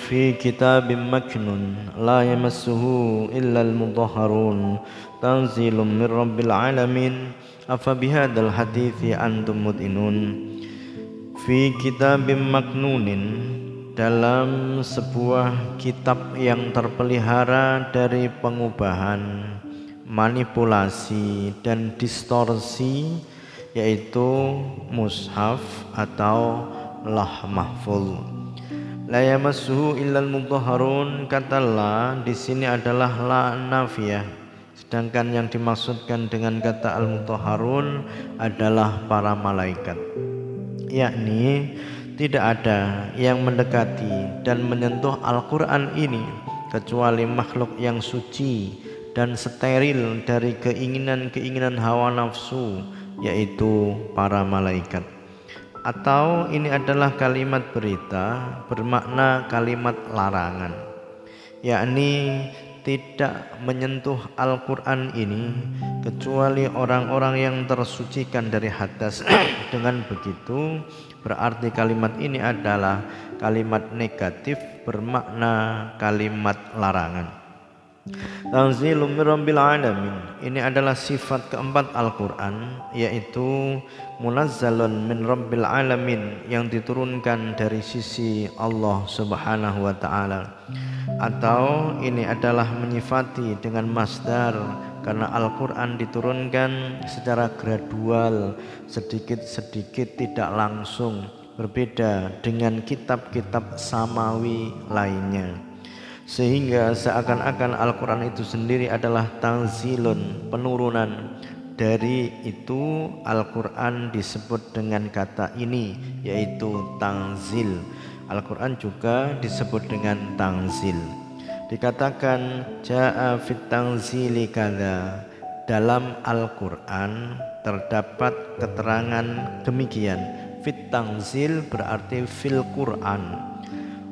في كتاب مكنون لا يمسه إلا المطهرون تنزيل من رب العالمين أفبهذا الحديث أنتم مدئنون في كتاب مكنون dalam sebuah kitab yang terpelihara dari pengubahan, manipulasi dan distorsi yaitu mushaf atau lah mahfuz. La yamassuhu illal mutahharun kata la di sini adalah la nafiyah. Sedangkan yang dimaksudkan dengan kata al mutahharun adalah para malaikat. Yakni tidak ada yang mendekati dan menyentuh Al-Quran ini kecuali makhluk yang suci dan steril dari keinginan-keinginan hawa nafsu yaitu para malaikat atau ini adalah kalimat berita bermakna kalimat larangan. Yakni tidak menyentuh Al-Quran ini kecuali orang-orang yang tersucikan dari hadas. Dengan begitu berarti kalimat ini adalah kalimat negatif bermakna kalimat larangan Tanzilum rabbil alamin. Ini adalah sifat keempat Al-Qur'an yaitu munazzalun min rabbil alamin yang diturunkan dari sisi Allah Subhanahu wa taala. Atau ini adalah menyifati dengan masdar karena Al-Qur'an diturunkan secara gradual, sedikit-sedikit tidak langsung berbeda dengan kitab-kitab samawi lainnya sehingga seakan-akan Al-Quran itu sendiri adalah tanzilun penurunan. Dari itu Al-Quran disebut dengan kata ini yaitu tanzil. Al-Quran juga disebut dengan tanzil. Dikatakan ja'a fit tanzili kada dalam Al-Quran terdapat keterangan demikian. Fit tanzil berarti fil Quran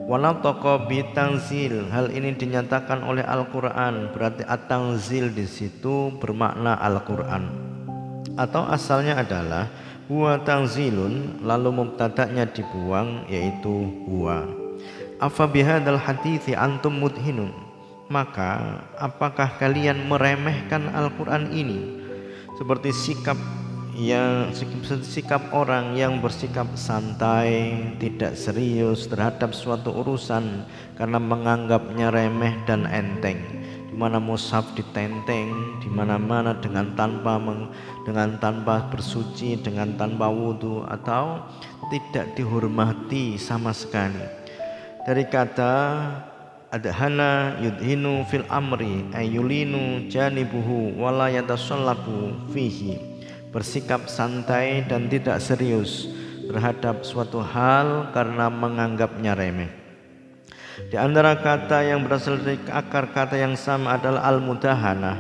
Wanatoko bitangzil hal ini dinyatakan oleh Al-Quran. Berarti at-tangzil di situ bermakna Al-Quran. Atau asalnya adalah huwa tangzilun lalu mubtada'nya dibuang yaitu huwa. Afa bihadzal hadithi antum mudhinun? Maka apakah kalian meremehkan Al-Quran ini? Seperti sikap yang sikap orang yang bersikap santai, tidak serius terhadap suatu urusan karena menganggapnya remeh dan enteng. Di mana mushaf ditenteng, di mana-mana dengan tanpa meng, dengan tanpa bersuci, dengan tanpa wudhu atau tidak dihormati sama sekali. Dari kata adhana yudhinu fil amri ayulinu janibuhu wala yatasallabu fihi bersikap santai dan tidak serius terhadap suatu hal karena menganggapnya remeh. Di antara kata yang berasal dari akar kata yang sama adalah al-mudahanah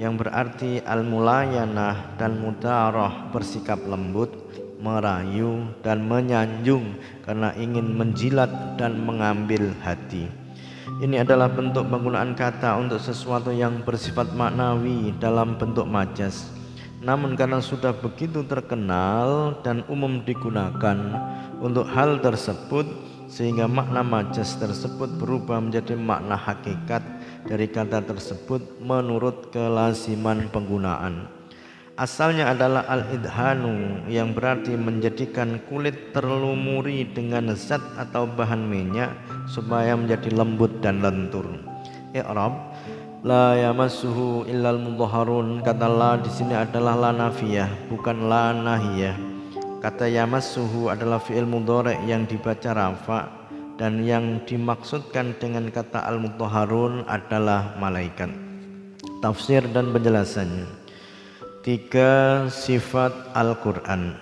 yang berarti al-mulayanah dan mudarah bersikap lembut, merayu dan menyanjung karena ingin menjilat dan mengambil hati. Ini adalah bentuk penggunaan kata untuk sesuatu yang bersifat maknawi dalam bentuk majas namun karena sudah begitu terkenal dan umum digunakan untuk hal tersebut sehingga makna majas tersebut berubah menjadi makna hakikat dari kata tersebut menurut kelasiman penggunaan. Asalnya adalah al-idhanu yang berarti menjadikan kulit terlumuri dengan zat atau bahan minyak supaya menjadi lembut dan lentur. I'rab La yamassuhu illal mudhaharun kata la di sini adalah la nafiyah bukan la nahiyah. Kata yamassuhu adalah fi'il mudhari yang dibaca rafa dan yang dimaksudkan dengan kata al mudhaharun adalah malaikat. Tafsir dan penjelasannya. Tiga sifat Al-Qur'an.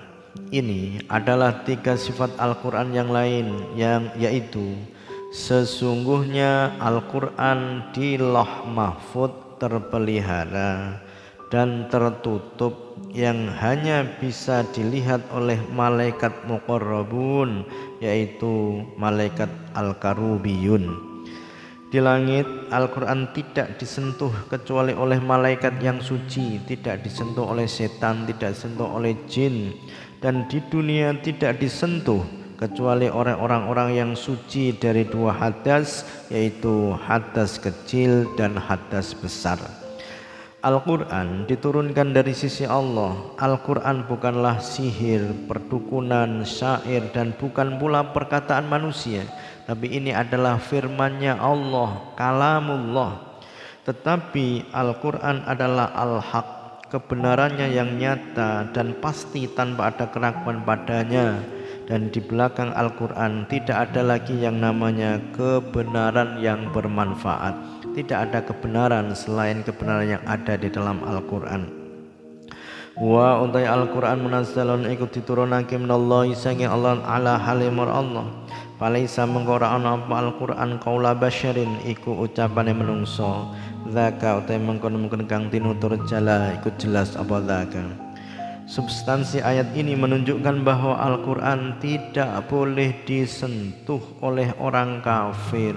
Ini adalah tiga sifat Al-Qur'an yang lain yang yaitu Sesungguhnya Al-Quran di loh mahfud terpelihara dan tertutup yang hanya bisa dilihat oleh malaikat muqarrabun yaitu malaikat al-karubiyun. Di langit Al-Quran tidak disentuh kecuali oleh malaikat yang suci tidak disentuh oleh setan tidak disentuh oleh jin dan di dunia tidak disentuh kecuali orang-orang yang suci dari dua hadas yaitu hadas kecil dan hadas besar. Al-Quran diturunkan dari sisi Allah. Al-Quran bukanlah sihir, perdukunan, syair dan bukan pula perkataan manusia. Tapi ini adalah firmannya Allah, kalamullah. Tetapi Al-Quran adalah al-haq Kebenarannya yang nyata dan pasti tanpa ada keraguan padanya Dan di belakang Al-Quran tidak ada lagi yang namanya kebenaran yang bermanfaat. Tidak ada kebenaran selain kebenaran yang ada di dalam Al-Quran. Wa untai Al-Quran munazzalun ikut diturunake minallahi sangi Allah ala halimur Allah Palaisa mengkora apa Al-Quran kaula basyarin iku ucapane menungso. Zaka utai mengkono-mengkono kang tinutur jala ikut jelas apa zaka Substansi ayat ini menunjukkan bahwa Al-Quran tidak boleh disentuh oleh orang kafir,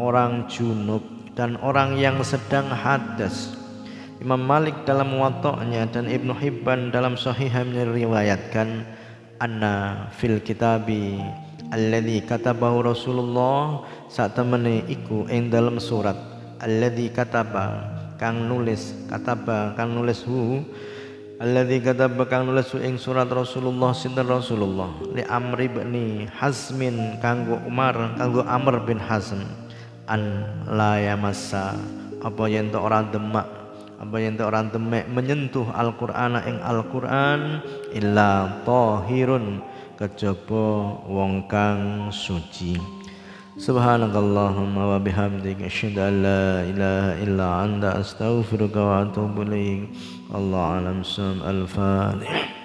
orang junub, dan orang yang sedang hadas. Imam Malik dalam muwatta'nya dan Ibnu Hibban dalam sahihnya meriwayatkan anna fil kitabi alladhi katabahu Rasulullah saat temene iku ing dalam surat alladhi kataba kang nulis kataba kang nulis hu alladhi kataba kang nulis ing surat Rasulullah sinten Rasulullah. Li Amr bin Hazmin kanggo Umar kanggo Amr bin Hazm. An la yamassa. Apa tu orang demak? Apa tu orang demek? Menyentuh Al-Qur'an ing Al-Qur'an illa tahirun. Kejaba wong kang suci سبحانك اللهم وبحمدك أشهد أن لا إله إلا أنت أستغفرك وأتوب إليك الله أعلم سم الفاتح